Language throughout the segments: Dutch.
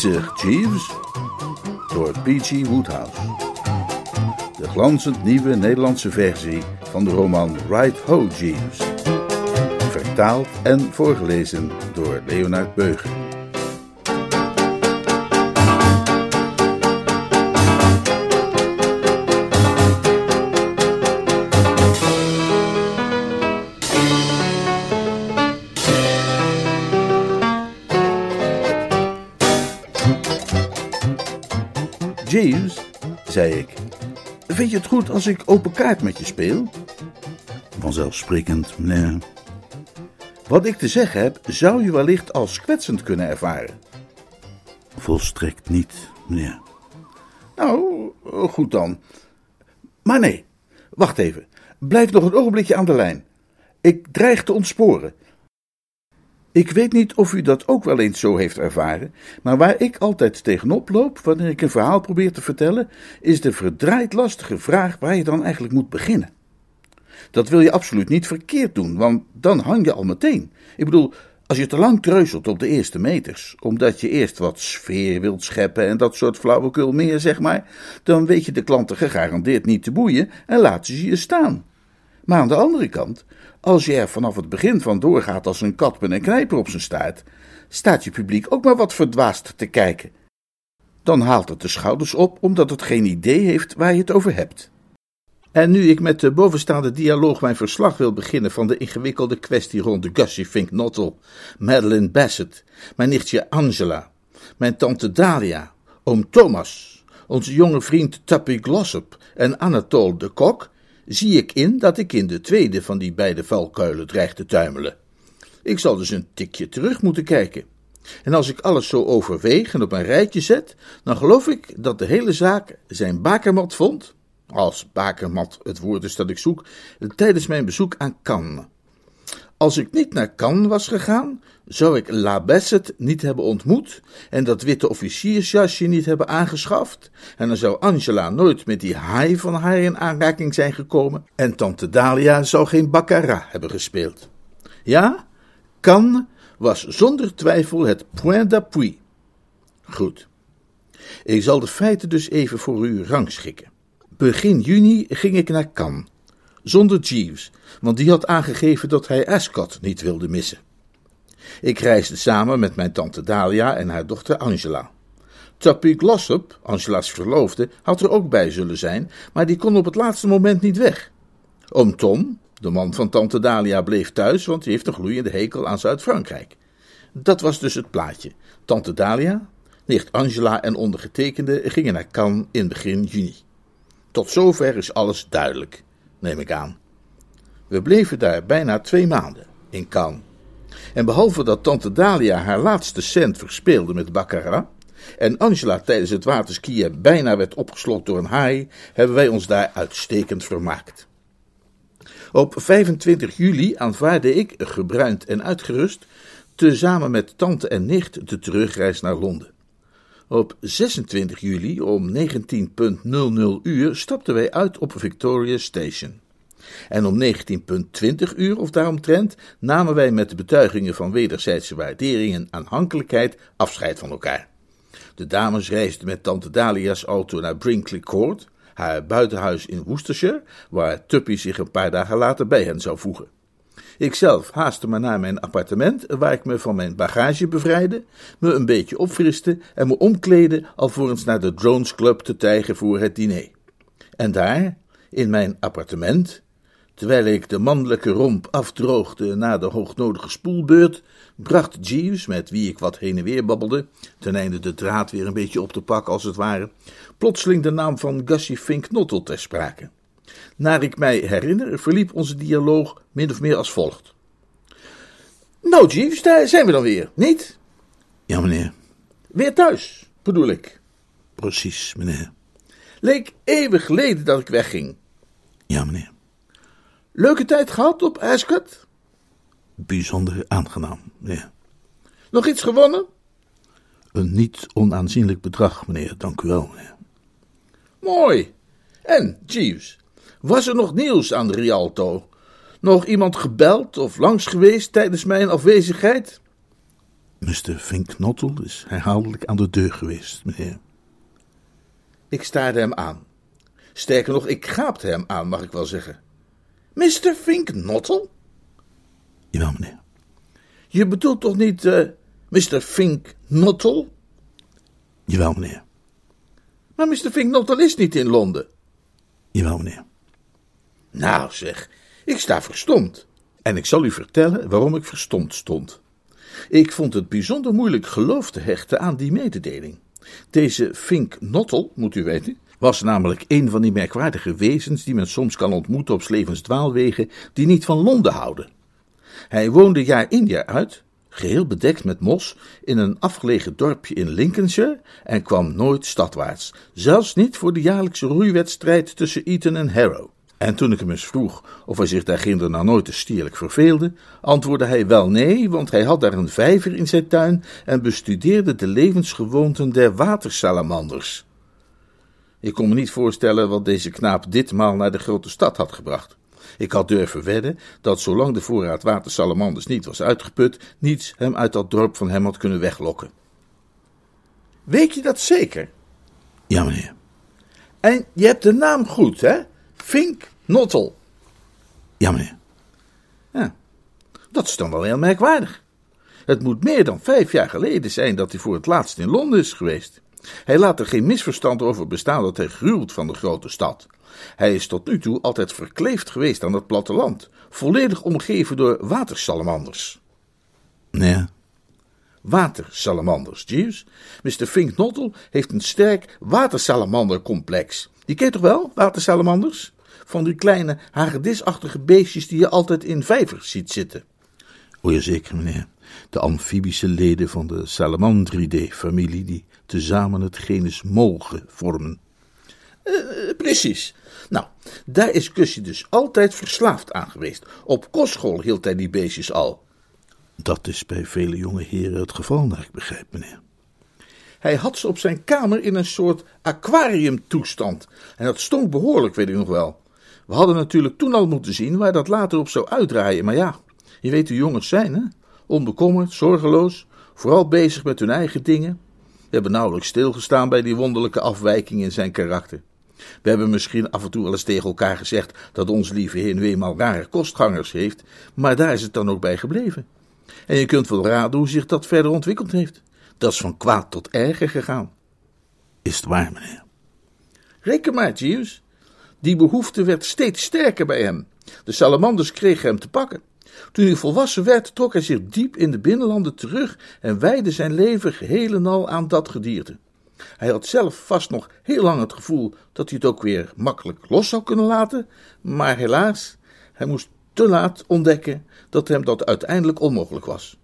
Jeeves. Door P.G. Woodhouse. De glanzend nieuwe Nederlandse versie van de roman Right Ho, Jeeves. Vertaald en voorgelezen door Leonard Beuger. Zei ik, vind je het goed als ik open kaart met je speel? Vanzelfsprekend, meneer. Wat ik te zeggen heb, zou je wellicht als kwetsend kunnen ervaren. Volstrekt niet, meneer. Nou, goed dan. Maar nee, wacht even. Blijf nog een ogenblikje aan de lijn. Ik dreig te ontsporen. Ik weet niet of u dat ook wel eens zo heeft ervaren, maar waar ik altijd tegenop loop wanneer ik een verhaal probeer te vertellen, is de verdraaid lastige vraag waar je dan eigenlijk moet beginnen. Dat wil je absoluut niet verkeerd doen, want dan hang je al meteen. Ik bedoel, als je te lang treuzelt op de eerste meters, omdat je eerst wat sfeer wilt scheppen en dat soort flauwekul meer, zeg maar, dan weet je de klanten gegarandeerd niet te boeien en laten ze je staan. Maar aan de andere kant, als je er vanaf het begin van doorgaat als een kat een knijper op zijn staart, staat je publiek ook maar wat verdwaasd te kijken. Dan haalt het de schouders op omdat het geen idee heeft waar je het over hebt. En nu ik met de bovenstaande dialoog mijn verslag wil beginnen van de ingewikkelde kwestie rond de Gussie Fink Nottel, Madeline Bassett, mijn nichtje Angela, mijn tante Dalia, oom Thomas, onze jonge vriend Tuppy Glossop en Anatole de Kok, zie ik in dat ik in de tweede van die beide valkuilen dreig te tuimelen. Ik zal dus een tikje terug moeten kijken. En als ik alles zo overweeg en op een rijtje zet, dan geloof ik dat de hele zaak zijn bakermat vond, als bakermat het woord is dat ik zoek, tijdens mijn bezoek aan Cannes. Als ik niet naar Cannes was gegaan, zou ik La Bassett niet hebben ontmoet en dat witte officiersjasje niet hebben aangeschaft, en dan zou Angela nooit met die haai van haar in aanraking zijn gekomen, en tante Dalia zou geen baccarat hebben gespeeld. Ja, Cannes was zonder twijfel het point d'appui. Goed. Ik zal de feiten dus even voor u rangschikken. Begin juni ging ik naar Cannes, zonder Jeeves, want die had aangegeven dat hij Ascot niet wilde missen. Ik reisde samen met mijn tante Dalia en haar dochter Angela. Tuppy Glossop, Angela's verloofde, had er ook bij zullen zijn, maar die kon op het laatste moment niet weg. Oom Tom, de man van tante Dalia, bleef thuis, want hij heeft een gloeiende hekel aan Zuid-Frankrijk. Dat was dus het plaatje. Tante Dalia, nicht Angela en ondergetekende gingen naar Cannes in begin juni. Tot zover is alles duidelijk, neem ik aan. We bleven daar bijna twee maanden, in Cannes. En behalve dat tante Dalia haar laatste cent verspeelde met baccarat, en Angela tijdens het waterskiën bijna werd opgeslokt door een haai, hebben wij ons daar uitstekend vermaakt. Op 25 juli aanvaarde ik, gebruind en uitgerust, tezamen met tante en nicht de terugreis naar Londen. Op 26 juli om 19.00 uur stapten wij uit op Victoria Station. En om 19.20 uur of daaromtrent namen wij met de betuigingen van wederzijdse waardering en aanhankelijkheid afscheid van elkaar. De dames reisden met tante Dalia's auto naar Brinkley Court, haar buitenhuis in Worcestershire, waar Tuppy zich een paar dagen later bij hen zou voegen. Ikzelf haastte me naar mijn appartement, waar ik me van mijn bagage bevrijdde, me een beetje opfriste en me omkleedde alvorens naar de Drones Club te tijgen voor het diner. En daar, in mijn appartement, terwijl ik de mannelijke romp afdroogde na de hoognodige spoelbeurt, bracht Jeeves, met wie ik wat heen en weer babbelde, ten einde de draad weer een beetje op te pakken als het ware, plotseling de naam van Gussie Fink Nottel ter sprake. Naar ik mij herinner, verliep onze dialoog min of meer als volgt. Nou, Jeeves, daar zijn we dan weer, niet? Ja, meneer. Weer thuis, bedoel ik. Precies, meneer. Leek eeuwig geleden dat ik wegging. Ja, meneer. Leuke tijd gehad op Ascot? Bijzonder aangenaam, meneer. Nog iets gewonnen? Een niet onaanzienlijk bedrag, meneer. Dank u wel, meneer. Mooi. En, Jeeves, was er nog nieuws aan de Rialto? Nog iemand gebeld of langs geweest tijdens mijn afwezigheid? Mr. Finknottel is herhaaldelijk aan de deur geweest, meneer. Ik staarde hem aan. Sterker nog, ik gaapte hem aan, mag ik wel zeggen. Mr. Finknottel? Jawel, meneer. Je bedoelt toch niet uh, Mr. Finknottel? Jawel, meneer. Maar Mr. Finknottel is niet in Londen. Jawel, meneer. Nou zeg, ik sta verstomd. En ik zal u vertellen waarom ik verstomd stond. Ik vond het bijzonder moeilijk geloof te hechten aan die mededeling. Deze Fink Nottel, moet u weten, was namelijk een van die merkwaardige wezens die men soms kan ontmoeten op levensdwaalwegen, die niet van Londen houden. Hij woonde jaar in jaar uit, geheel bedekt met mos, in een afgelegen dorpje in Lincolnshire en kwam nooit stadwaarts, zelfs niet voor de jaarlijkse roeiwedstrijd tussen Eton en Harrow. En toen ik hem eens vroeg of hij zich daar ginder nou nooit te stierlijk verveelde, antwoordde hij wel nee, want hij had daar een vijver in zijn tuin en bestudeerde de levensgewoonten der watersalamanders. Ik kon me niet voorstellen wat deze knaap ditmaal naar de grote stad had gebracht. Ik had durven wedden dat zolang de voorraad watersalamanders niet was uitgeput, niets hem uit dat dorp van hem had kunnen weglokken. Weet je dat zeker? Ja, meneer. En je hebt de naam goed, hè? Fink Nottel. Ja, meneer. Ja, dat is dan wel heel merkwaardig. Het moet meer dan vijf jaar geleden zijn dat hij voor het laatst in Londen is geweest. Hij laat er geen misverstand over bestaan dat hij gruwelt van de grote stad. Hij is tot nu toe altijd verkleefd geweest aan het platteland, volledig omgeven door watersalamanders. Nee. Watersalamanders, Jeeves. Mr. Fink Nottel heeft een sterk watersalamandercomplex. Die ken je toch wel, watersalamanders? Van die kleine hagedisachtige beestjes die je altijd in vijvers ziet zitten. O ja, zeker, meneer. De amfibische leden van de Salamandridae-familie die tezamen het genus molgen vormen. Uh, precies. Nou, daar is Kusje dus altijd verslaafd aan geweest. Op kostschool hield hij die beestjes al. Dat is bij vele jonge heren het geval, naar ik begrijp, meneer. Hij had ze op zijn kamer in een soort aquariumtoestand. En dat stonk behoorlijk, weet ik nog wel. We hadden natuurlijk toen al moeten zien waar dat later op zou uitdraaien. Maar ja, je weet hoe jongens zijn, hè? Onbekommerd, zorgeloos, vooral bezig met hun eigen dingen. We hebben nauwelijks stilgestaan bij die wonderlijke afwijking in zijn karakter. We hebben misschien af en toe wel eens tegen elkaar gezegd dat onze lieve heer nu eenmaal rare kostgangers heeft, maar daar is het dan ook bij gebleven. En je kunt wel raden hoe zich dat verder ontwikkeld heeft. Dat is van kwaad tot erger gegaan. Is het waar, meneer? Reken maar, Jeeves. Die behoefte werd steeds sterker bij hem. De salamanders kregen hem te pakken. Toen hij volwassen werd, trok hij zich diep in de binnenlanden terug en wijde zijn leven geheel en al aan dat gedierte. Hij had zelf vast nog heel lang het gevoel dat hij het ook weer makkelijk los zou kunnen laten, maar helaas, hij moest te laat ontdekken dat hem dat uiteindelijk onmogelijk was.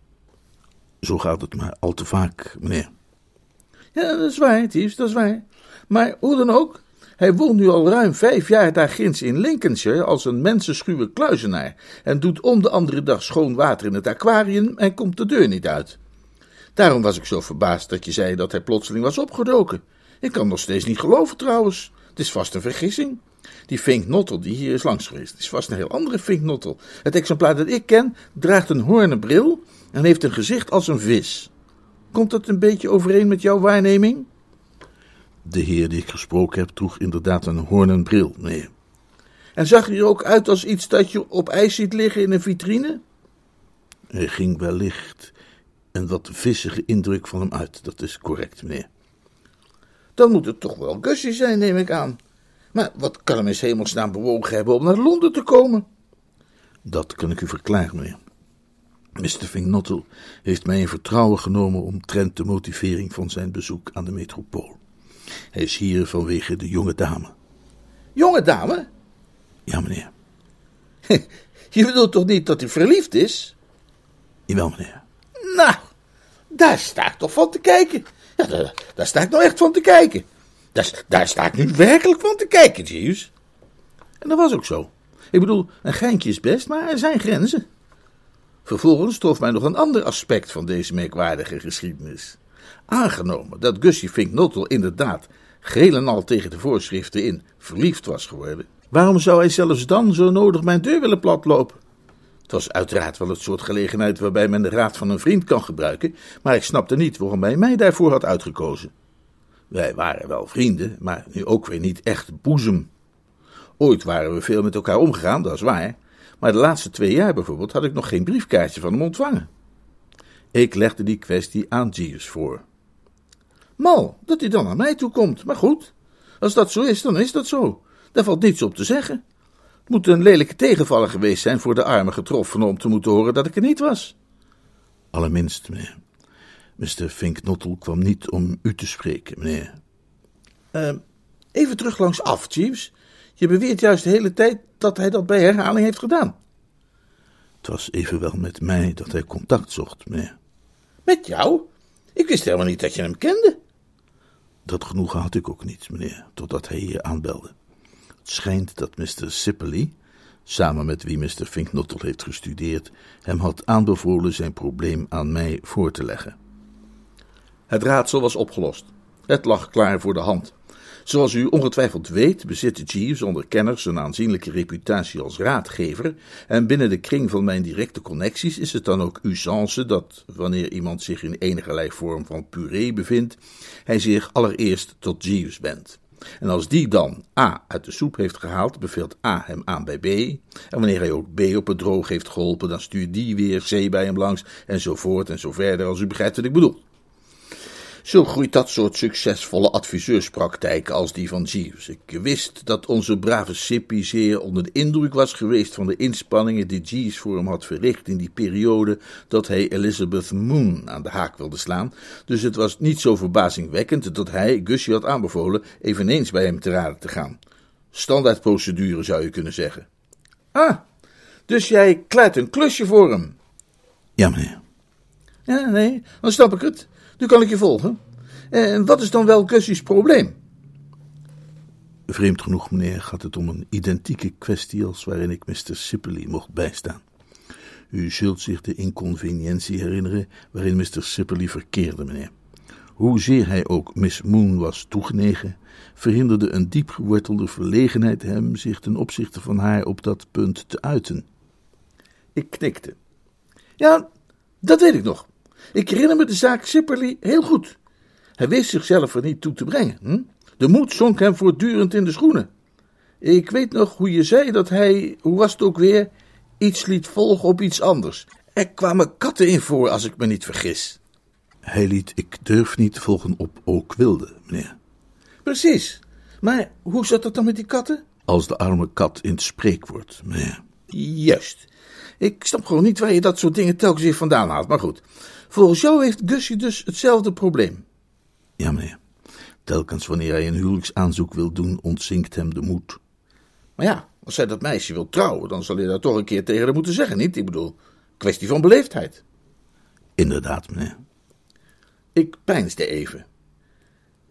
Zo gaat het maar al te vaak, meneer. Ja, dat is waar, Tiefs, dat is waar. Maar hoe dan ook, hij woont nu al ruim vijf jaar daar ginds in Lincolnshire als een mensenschuwe kluizenaar en doet om de andere dag schoon water in het aquarium en komt de deur niet uit. Daarom was ik zo verbaasd dat je zei dat hij plotseling was opgedoken. Ik kan nog steeds niet geloven trouwens. Het is vast een vergissing. Die Fink Nottel die hier is langs geweest, is vast een heel andere Fink Nottel. Het exemplaar dat ik ken draagt een hoornen bril en heeft een gezicht als een vis. Komt dat een beetje overeen met jouw waarneming? De heer die ik gesproken heb droeg inderdaad een hoornen bril, meneer. En zag hij er ook uit als iets dat je op ijs ziet liggen in een vitrine? Er ging wellicht een wat vissige indruk van hem uit, dat is correct, meneer. Dan moet het toch wel Gussie zijn, neem ik aan. Maar wat kan hem in hemelsnaam bewogen hebben om naar Londen te komen? Dat kan ik u verklaren, meneer. Mr. Vingnottel heeft mij in vertrouwen genomen omtrent de motivering van zijn bezoek aan de metropool. Hij is hier vanwege de jonge dame. Jonge dame? Ja, meneer. Je bedoelt toch niet dat hij verliefd is? Jawel, meneer. Nou, Daar sta ik toch van te kijken. Ja, daar, daar sta ik nou echt van te kijken. Daar, daar sta ik nu werkelijk van te kijken, Jeeves. En dat was ook zo. Ik bedoel, een geintje is best, maar er zijn grenzen. Vervolgens trof mij nog een ander aspect van deze merkwaardige geschiedenis. Aangenomen dat Gussie Fink Nottel inderdaad geheel en al tegen de voorschriften in verliefd was geworden, waarom zou hij zelfs dan zo nodig mijn deur willen platlopen? Het was uiteraard wel het soort gelegenheid waarbij men de raad van een vriend kan gebruiken, maar ik snapte niet waarom hij mij daarvoor had uitgekozen. Wij waren wel vrienden, maar nu ook weer niet echt boezem. Ooit waren we veel met elkaar omgegaan, dat is waar, maar de laatste twee jaar bijvoorbeeld had ik nog geen briefkaartje van hem ontvangen. Ik legde die kwestie aan Jeeves voor. Mal, dat hij dan naar mij toe komt, maar goed. Als dat zo is, dan is dat zo. Daar valt niets op te zeggen. Het moet een lelijke tegenvaller geweest zijn voor de arme getroffene om te moeten horen dat ik er niet was. Allerminst, meneer. Mr. Finknottel kwam niet om u te spreken, meneer. Uh, even terug langs af, Jeeves. Je beweert juist de hele tijd dat hij dat bij herhaling heeft gedaan. Het was evenwel met mij dat hij contact zocht, meneer. Met jou? Ik wist helemaal niet dat je hem kende. Dat genoegen had ik ook niet, meneer, totdat hij hier aanbelde. Het schijnt dat Mr. Sippely, samen met wie Mr. Finknottel heeft gestudeerd, hem had aanbevolen zijn probleem aan mij voor te leggen. Het raadsel was opgelost. Het lag klaar voor de hand. Zoals u ongetwijfeld weet, bezit Jeeves onder kenners een aanzienlijke reputatie als raadgever. En binnen de kring van mijn directe connecties is het dan ook usance dat, wanneer iemand zich in enige vorm van puree bevindt, hij zich allereerst tot Jeeves wendt. En als die dan A uit de soep heeft gehaald, beveelt A hem aan bij B. En wanneer hij ook B op het droog heeft geholpen, dan stuurt die weer C bij hem langs, enzovoort en zo verder, als u begrijpt wat ik bedoel. Zo groeit dat soort succesvolle adviseurspraktijken als die van Jeeves. Ik wist dat onze brave Sippy zeer onder de indruk was geweest van de inspanningen die Jeeves voor hem had verricht in die periode dat hij Elizabeth Moon aan de haak wilde slaan. Dus het was niet zo verbazingwekkend dat hij Gussie had aanbevolen eveneens bij hem te raden te gaan. Standaardprocedure zou je kunnen zeggen. Ah, dus jij kleit een klusje voor hem? Ja, meneer. Ja, nee, dan snap ik het. Nu kan ik je volgen. En wat is dan wel Gussie's probleem? Vreemd genoeg, meneer, gaat het om een identieke kwestie als waarin ik Mr. Sippely mocht bijstaan. U zult zich de inconveniëntie herinneren waarin Mr. Sippely verkeerde, meneer. Hoezeer hij ook Miss Moon was toegenegen, verhinderde een diep gewortelde verlegenheid hem zich ten opzichte van haar op dat punt te uiten. Ik knikte. Ja, dat weet ik nog. Ik herinner me de zaak Sipperly heel goed. Hij wist zichzelf er niet toe te brengen. Hm? De moed zonk hem voortdurend in de schoenen. Ik weet nog hoe je zei dat hij, hoe was het ook weer, iets liet volgen op iets anders. Er kwamen katten in voor, als ik me niet vergis. Hij liet ik durf niet volgen op ook wilde, meneer. Precies. Maar hoe zat het dan met die katten? Als de arme kat in het spreekwoord, meneer. Juist. Ik snap gewoon niet waar je dat soort dingen telkens weer vandaan haalt, maar goed. Volgens jou heeft Gussie dus hetzelfde probleem. Ja, meneer. Telkens wanneer hij een huwelijksaanzoek wil doen, ontzinkt hem de moed. Maar ja, als zij dat meisje wil trouwen, dan zal je dat toch een keer tegen haar moeten zeggen, niet? Ik bedoel, kwestie van beleefdheid. Inderdaad, meneer. Ik peinsde even.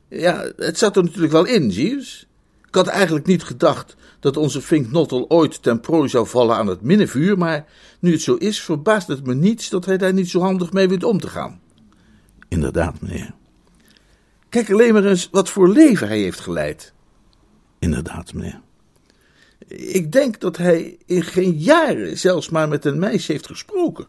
Ja, het zat er natuurlijk wel in, Jeeves. Ik had eigenlijk niet gedacht dat onze Fink Nottel ooit ten prooi zou vallen aan het minnevuur, maar nu het zo is, verbaast het me niets dat hij daar niet zo handig mee weet om te gaan. Inderdaad, meneer. Kijk alleen maar eens wat voor leven hij heeft geleid. Inderdaad, meneer. Ik denk dat hij in geen jaren zelfs maar met een meisje heeft gesproken.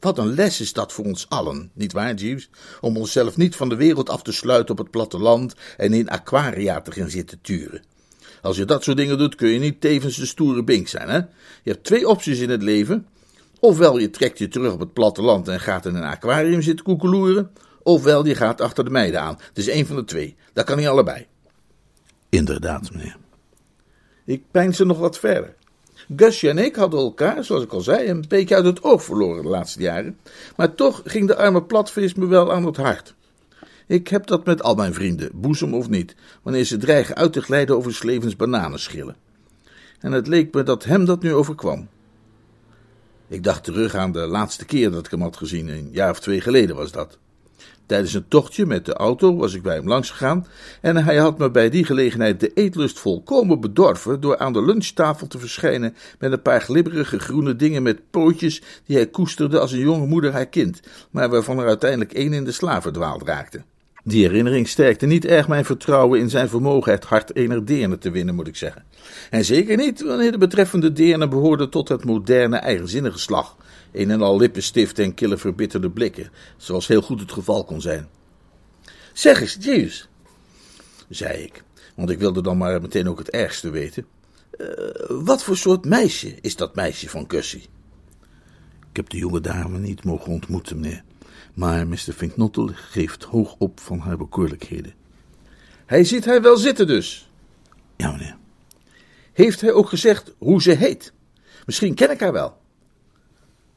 Wat een les is dat voor ons allen, niet waar, Jeeves? Om onszelf niet van de wereld af te sluiten op het platteland en in aquaria te gaan zitten turen. Als je dat soort dingen doet, kun je niet tevens de stoere bink zijn, hè? Je hebt twee opties in het leven. Ofwel je trekt je terug op het platteland en gaat in een aquarium zitten koekeloeren, ofwel je gaat achter de meiden aan. Het is één van de twee. Dat kan niet allebei. Inderdaad, meneer. Ik pijn ze nog wat verder. Gusje en ik hadden elkaar, zoals ik al zei, een beetje uit het oog verloren de laatste jaren. Maar toch ging de arme platvis me wel aan het hart. Ik heb dat met al mijn vrienden, boezem of niet, wanneer ze dreigen uit te glijden over Slevens bananenschillen. En het leek me dat hem dat nu overkwam. Ik dacht terug aan de laatste keer dat ik hem had gezien, een jaar of twee geleden was dat. Tijdens een tochtje met de auto was ik bij hem langs gegaan en hij had me bij die gelegenheid de eetlust volkomen bedorven door aan de lunchtafel te verschijnen met een paar glibberige groene dingen met pootjes die hij koesterde als een jonge moeder haar kind, maar waarvan er uiteindelijk één in de slavendwaal raakte. Die herinnering sterkte niet erg mijn vertrouwen in zijn vermogen het hart ener deerne te winnen, moet ik zeggen. En zeker niet wanneer de betreffende deerne behoorde tot het moderne eigenzinnige slag, een en al lippenstift en kille verbitterde blikken, zoals heel goed het geval kon zijn. Zeg eens, Jeeves, zei ik, want ik wilde dan maar meteen ook het ergste weten. Uh, wat voor soort meisje is dat meisje van Gussie? Ik heb de jonge dame niet mogen ontmoeten, meneer, maar Mr. Finknottel geeft hoog op van haar bekoorlijkheden. Hij ziet haar wel zitten dus? Ja, meneer. Heeft hij ook gezegd hoe ze heet? Misschien ken ik haar wel.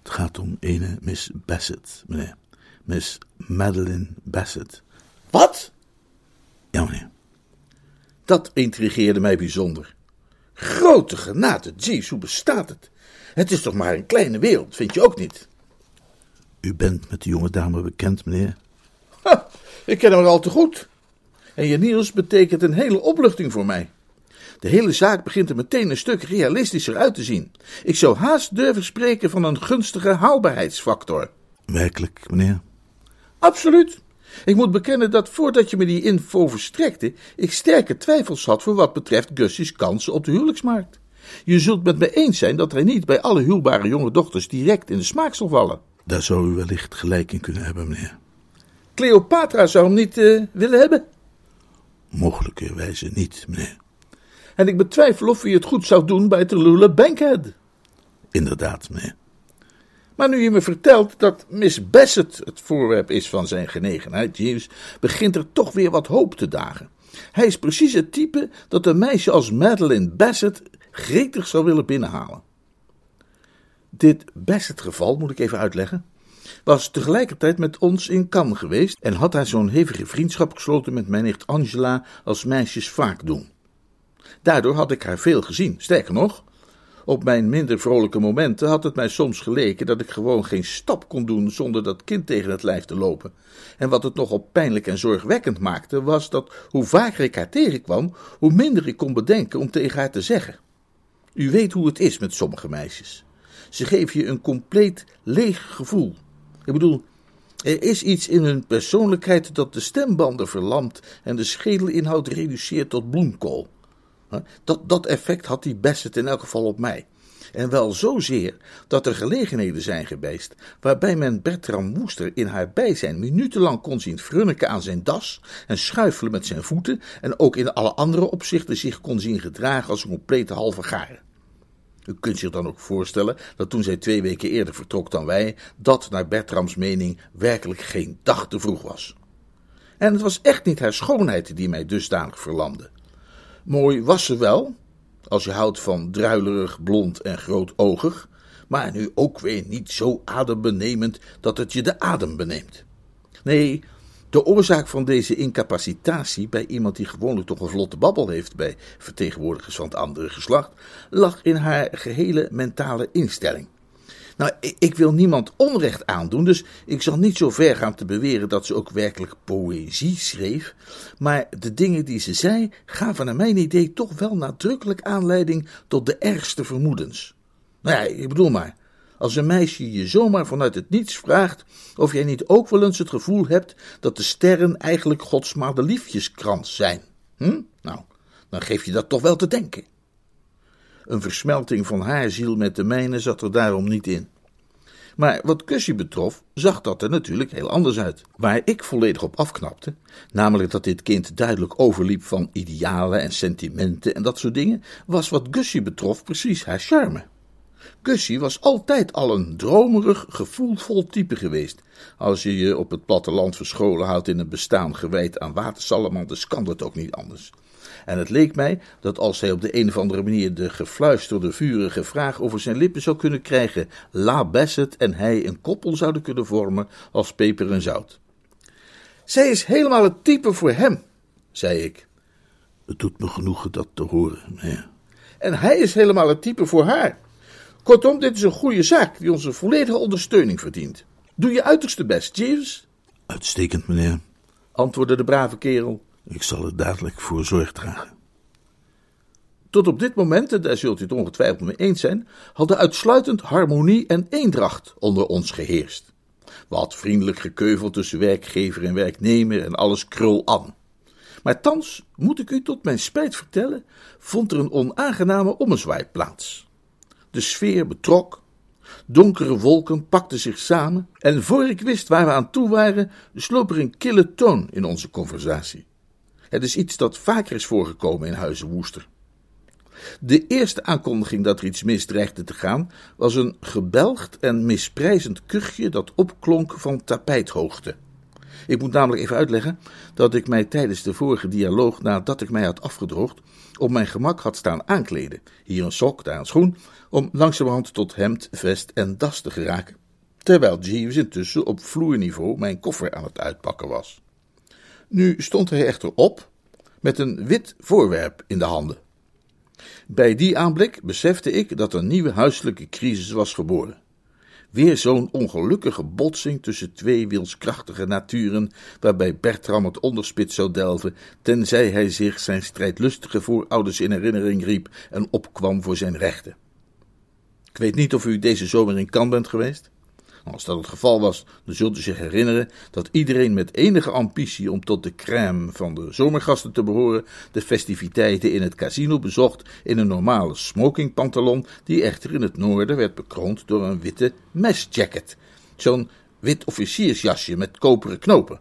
Het gaat om ene Miss Bassett, meneer. Miss Madeline Bassett. Wat? Ja, meneer. Dat intrigeerde mij bijzonder. Grote genade, jeez, hoe bestaat het? Het is toch maar een kleine wereld, vind je ook niet? U bent met de jonge dame bekend, meneer? Ha, ik ken haar al te goed. En je nieuws betekent een hele opluchting voor mij. De hele zaak begint er meteen een stuk realistischer uit te zien. Ik zou haast durven spreken van een gunstige haalbaarheidsfactor. Werkelijk, meneer? Absoluut. Ik moet bekennen dat voordat je me die info verstrekte, ik sterke twijfels had voor wat betreft Gussie's kansen op de huwelijksmarkt. Je zult met me eens zijn dat hij niet bij alle huwbare jonge dochters direct in de smaak zal vallen. Daar zou u wellicht gelijk in kunnen hebben, meneer. Cleopatra zou hem niet uh, willen hebben? Mogelijkerwijze niet, meneer. En ik betwijfel of hij het goed zou doen bij Tallulah Bankhead. Inderdaad, meneer. Maar nu je me vertelt dat Miss Bassett het voorwerp is van zijn genegenheid, Jeeves, begint er toch weer wat hoop te dagen. Hij is precies het type dat een meisje als Madeline Bassett gretig zou willen binnenhalen. Dit Bassett-geval, moet ik even uitleggen, was tegelijkertijd met ons in Cannes geweest en had hij zo'n hevige vriendschap gesloten met mijn nicht Angela als meisjes vaak doen. Daardoor had ik haar veel gezien. Sterker nog, op mijn minder vrolijke momenten had het mij soms geleken dat ik gewoon geen stap kon doen zonder dat kind tegen het lijf te lopen. En wat het nogal pijnlijk en zorgwekkend maakte, was dat hoe vaker ik haar tegenkwam, hoe minder ik kon bedenken om tegen haar te zeggen. U weet hoe het is met sommige meisjes. Ze geven je een compleet leeg gevoel. Ik bedoel, er is iets in hun persoonlijkheid dat de stembanden verlamt en de schedelinhoud reduceert tot bloemkool. Dat, dat effect had die Bassett in elk geval op mij. En wel zozeer dat er gelegenheden zijn geweest waarbij men Bertram Woester in haar bijzijn minutenlang kon zien frunniken aan zijn das en schuifelen met zijn voeten en ook in alle andere opzichten zich kon zien gedragen als een complete halve garen. U kunt zich dan ook voorstellen dat toen zij twee weken eerder vertrok dan wij, dat naar Bertrams mening werkelijk geen dag te vroeg was. En het was echt niet haar schoonheid die mij dusdanig verlamde. Mooi was ze wel, als je houdt van druilerig, blond en grootoogig, maar nu ook weer niet zo adembenemend dat het je de adem beneemt. Nee, de oorzaak van deze incapacitatie bij iemand die gewoonlijk toch een vlotte babbel heeft bij vertegenwoordigers van het andere geslacht, lag in haar gehele mentale instelling. Nou, ik wil niemand onrecht aandoen, dus ik zal niet zo ver gaan te beweren dat ze ook werkelijk poëzie schreef. Maar de dingen die ze zei gaven naar mijn idee toch wel nadrukkelijk aanleiding tot de ergste vermoedens. Nou ja, ik bedoel maar, als een meisje je zomaar vanuit het niets vraagt of jij niet ook wel eens het gevoel hebt dat de sterren eigenlijk Gods madeliefjeskrans zijn. Hm? Nou, dan geef je dat toch wel te denken. Een versmelting van haar ziel met de mijne zat er daarom niet in. Maar wat Kussie betrof, zag dat er natuurlijk heel anders uit. Waar ik volledig op afknapte, namelijk dat dit kind duidelijk overliep van idealen en sentimenten en dat soort dingen, was wat Gussie betrof precies haar charme. Gussie was altijd al een dromerig, gevoelvol type geweest. Als je je op het platteland verscholen houdt in een bestaan gewijd aan watersalamanders, kan dat ook niet anders. En het leek mij dat als hij op de een of andere manier de gefluisterde, vurige vraag over zijn lippen zou kunnen krijgen, La Bassett en hij een koppel zouden kunnen vormen als peper en zout. Zij is helemaal het type voor hem, zei ik. Het doet me genoegen dat te horen. En hij is helemaal het type voor haar. Kortom, dit is een goede zaak die onze volledige ondersteuning verdient. Doe je uiterste best, Jeeves. Uitstekend, meneer, antwoordde de brave kerel. Ik zal er dadelijk voor zorg dragen. Tot op dit moment, en daar zult u het ongetwijfeld mee eens zijn, hadden uitsluitend harmonie en eendracht onder ons geheerst. Wat vriendelijk gekeuvel tussen werkgever en werknemer en alles krul aan. Maar thans, moet ik u tot mijn spijt vertellen, vond er een onaangename ommezwaai plaats. De sfeer betrok, donkere wolken pakten zich samen, en voor ik wist waar we aan toe waren, sloop er een kille toon in onze conversatie. Het is iets dat vaker is voorgekomen in Huizen Woester. De eerste aankondiging dat er iets mis dreigde te gaan, was een gebelgd en misprijzend kuchje dat opklonk van tapijthoogte. Ik moet namelijk even uitleggen dat ik mij tijdens de vorige dialoog, nadat ik mij had afgedroogd, op mijn gemak had staan aankleden. Hier een sok, daar een schoen, om langzamerhand tot hemd, vest en das te geraken. Terwijl Jeeves intussen op vloerniveau mijn koffer aan het uitpakken was. Nu stond hij echter op, met een wit voorwerp in de handen. Bij die aanblik besefte ik dat een nieuwe huiselijke crisis was geboren. Weer zo'n ongelukkige botsing tussen twee wilskrachtige naturen, waarbij Bertram het onderspit zou delven, tenzij hij zich zijn strijdlustige voorouders in herinnering riep en opkwam voor zijn rechten. Ik weet niet of u deze zomer in Cannes bent geweest. Als dat het geval was, dan zult u zich herinneren dat iedereen met enige ambitie om tot de crème van de zomergasten te behoren, de festiviteiten in het casino bezocht in een normale smokingpantalon, die echter in het noorden werd bekroond door een witte mesjacket, zo'n wit officiersjasje met koperen knopen.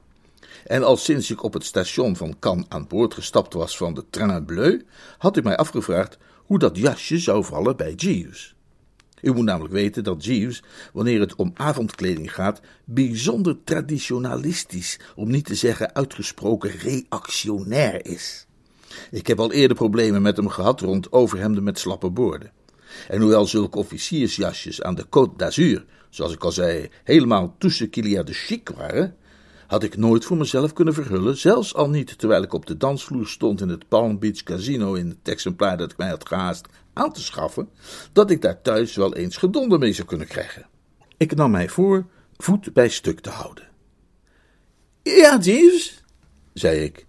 En al sinds ik op het station van Cannes aan boord gestapt was van de Train Bleu, had ik mij afgevraagd hoe dat jasje zou vallen bij Jeeves. U moet namelijk weten dat Jeeves, wanneer het om avondkleding gaat, bijzonder traditionalistisch, om niet te zeggen uitgesproken reactionair is. Ik heb al eerder problemen met hem gehad rond overhemden met slappe boorden. En hoewel zulke officiersjasjes aan de Côte d'Azur, zoals ik al zei, helemaal tussen Kilia de chic waren, had ik nooit voor mezelf kunnen verhullen, zelfs al niet terwijl ik op de dansvloer stond in het Palm Beach Casino in het exemplaar dat ik mij had gehaast aan te schaffen, dat ik daar thuis wel eens gedonder mee zou kunnen krijgen. Ik nam mij voor voet bij stuk te houden. Ja, Jeeves, zei ik.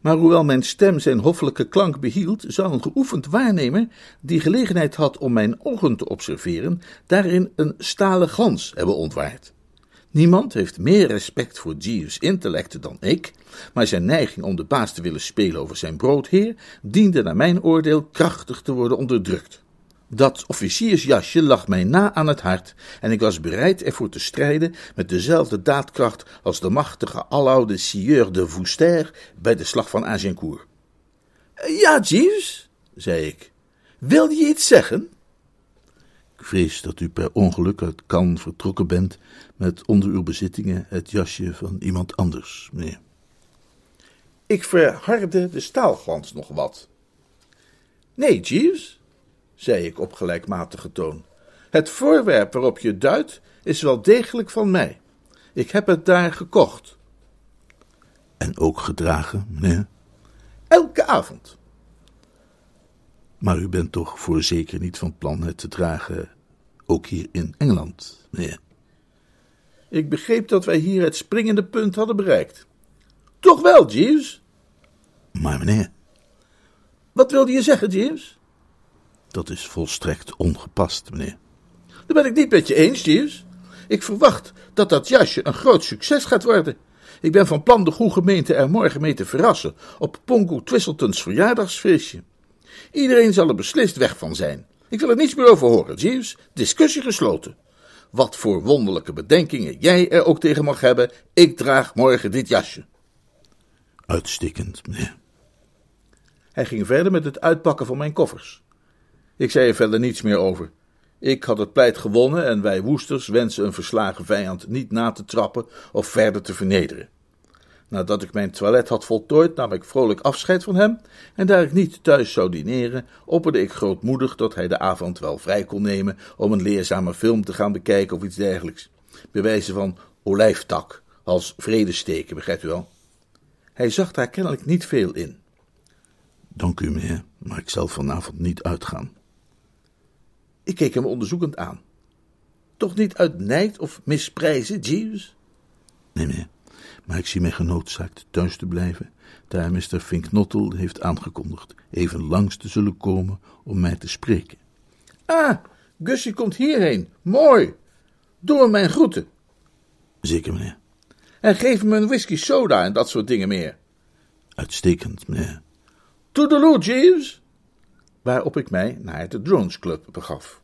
Maar hoewel mijn stem zijn hoffelijke klank behield, zou een geoefend waarnemer, die gelegenheid had om mijn ogen te observeren, daarin een stalen glans hebben ontwaard. Niemand heeft meer respect voor Jeeves' intellect dan ik, maar zijn neiging om de baas te willen spelen over zijn broodheer diende naar mijn oordeel krachtig te worden onderdrukt. Dat officiersjasje lag mij na aan het hart en ik was bereid ervoor te strijden met dezelfde daadkracht als de machtige aloude sieur de Vouster bij de slag van Agincourt. Ja, Jeeves, zei ik, wilde je iets zeggen? Ik vrees dat u per ongeluk uit Cannes vertrokken bent met onder uw bezittingen het jasje van iemand anders, meneer. Ik verhardde de staalglans nog wat. Nee, Jeeves, zei ik op gelijkmatige toon. Het voorwerp waarop je duidt is wel degelijk van mij. Ik heb het daar gekocht. En ook gedragen, meneer? Elke avond. Maar u bent toch voorzeker niet van plan het te dragen, ook hier in Engeland, meneer? Ik begreep dat wij hier het springende punt hadden bereikt. Toch wel, Jeeves? Maar meneer. Wat wilde je zeggen, Jeeves? Dat is volstrekt ongepast, meneer. Daar ben ik niet met je eens, Jeeves. Ik verwacht dat dat jasje een groot succes gaat worden. Ik ben van plan de goede gemeente er morgen mee te verrassen op Pongo Twistletons verjaardagsfeestje. Iedereen zal er beslist weg van zijn. Ik wil er niets meer over horen, Jeeves. Discussie gesloten. Wat voor wonderlijke bedenkingen jij er ook tegen mag hebben, ik draag morgen dit jasje. Uitstekend, meneer. Hij ging verder met het uitpakken van mijn koffers. Ik zei er verder niets meer over. Ik had het pleit gewonnen en wij woesters wensen een verslagen vijand niet na te trappen of verder te vernederen. Nadat ik mijn toilet had voltooid, nam ik vrolijk afscheid van hem, en daar ik niet thuis zou dineren, opperde ik grootmoedig dat hij de avond wel vrij kon nemen om een leerzame film te gaan bekijken of iets dergelijks. Bewijzen van olijftak, als vredesteken, begrijpt u wel? Hij zag daar kennelijk niet veel in. Dank u, meneer, maar ik zal vanavond niet uitgaan. Ik keek hem onderzoekend aan. Toch niet uit nijd of misprijzen, Jeeves? Nee, meneer. Maar ik zie mij genoodzaakt thuis te blijven, daar Mr. Finknottel heeft aangekondigd even langs te zullen komen om mij te spreken. Ah, Gussie komt hierheen. Mooi. Doe hem mijn groeten. Zeker, meneer. En geef me een whisky soda en dat soort dingen meer. Uitstekend, meneer. Toedeloe, Jeeves. Waarop ik mij naar de Drones Club begaf.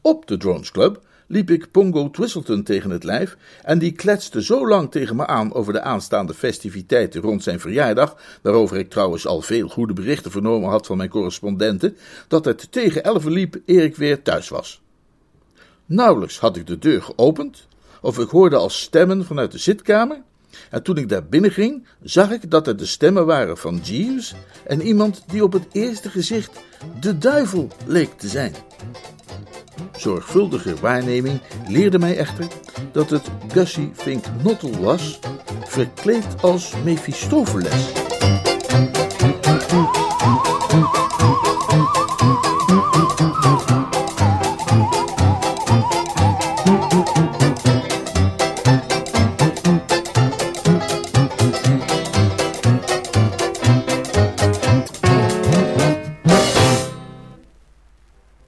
Op de Drones Club liep ik Pongo Twistleton tegen het lijf en die kletste zo lang tegen me aan over de aanstaande festiviteiten rond zijn verjaardag, waarover ik trouwens al veel goede berichten vernomen had van mijn correspondenten, dat het tegen elf liep eer ik weer thuis was. Nauwelijks had ik de deur geopend, of ik hoorde al stemmen vanuit de zitkamer, en toen ik daar binnen ging, zag ik dat het de stemmen waren van Jeeves en iemand die op het eerste gezicht de duivel leek te zijn. Zorgvuldige waarneming leerde mij echter dat het Gussie Fink Nottel was, verkleed als Mephistopheles.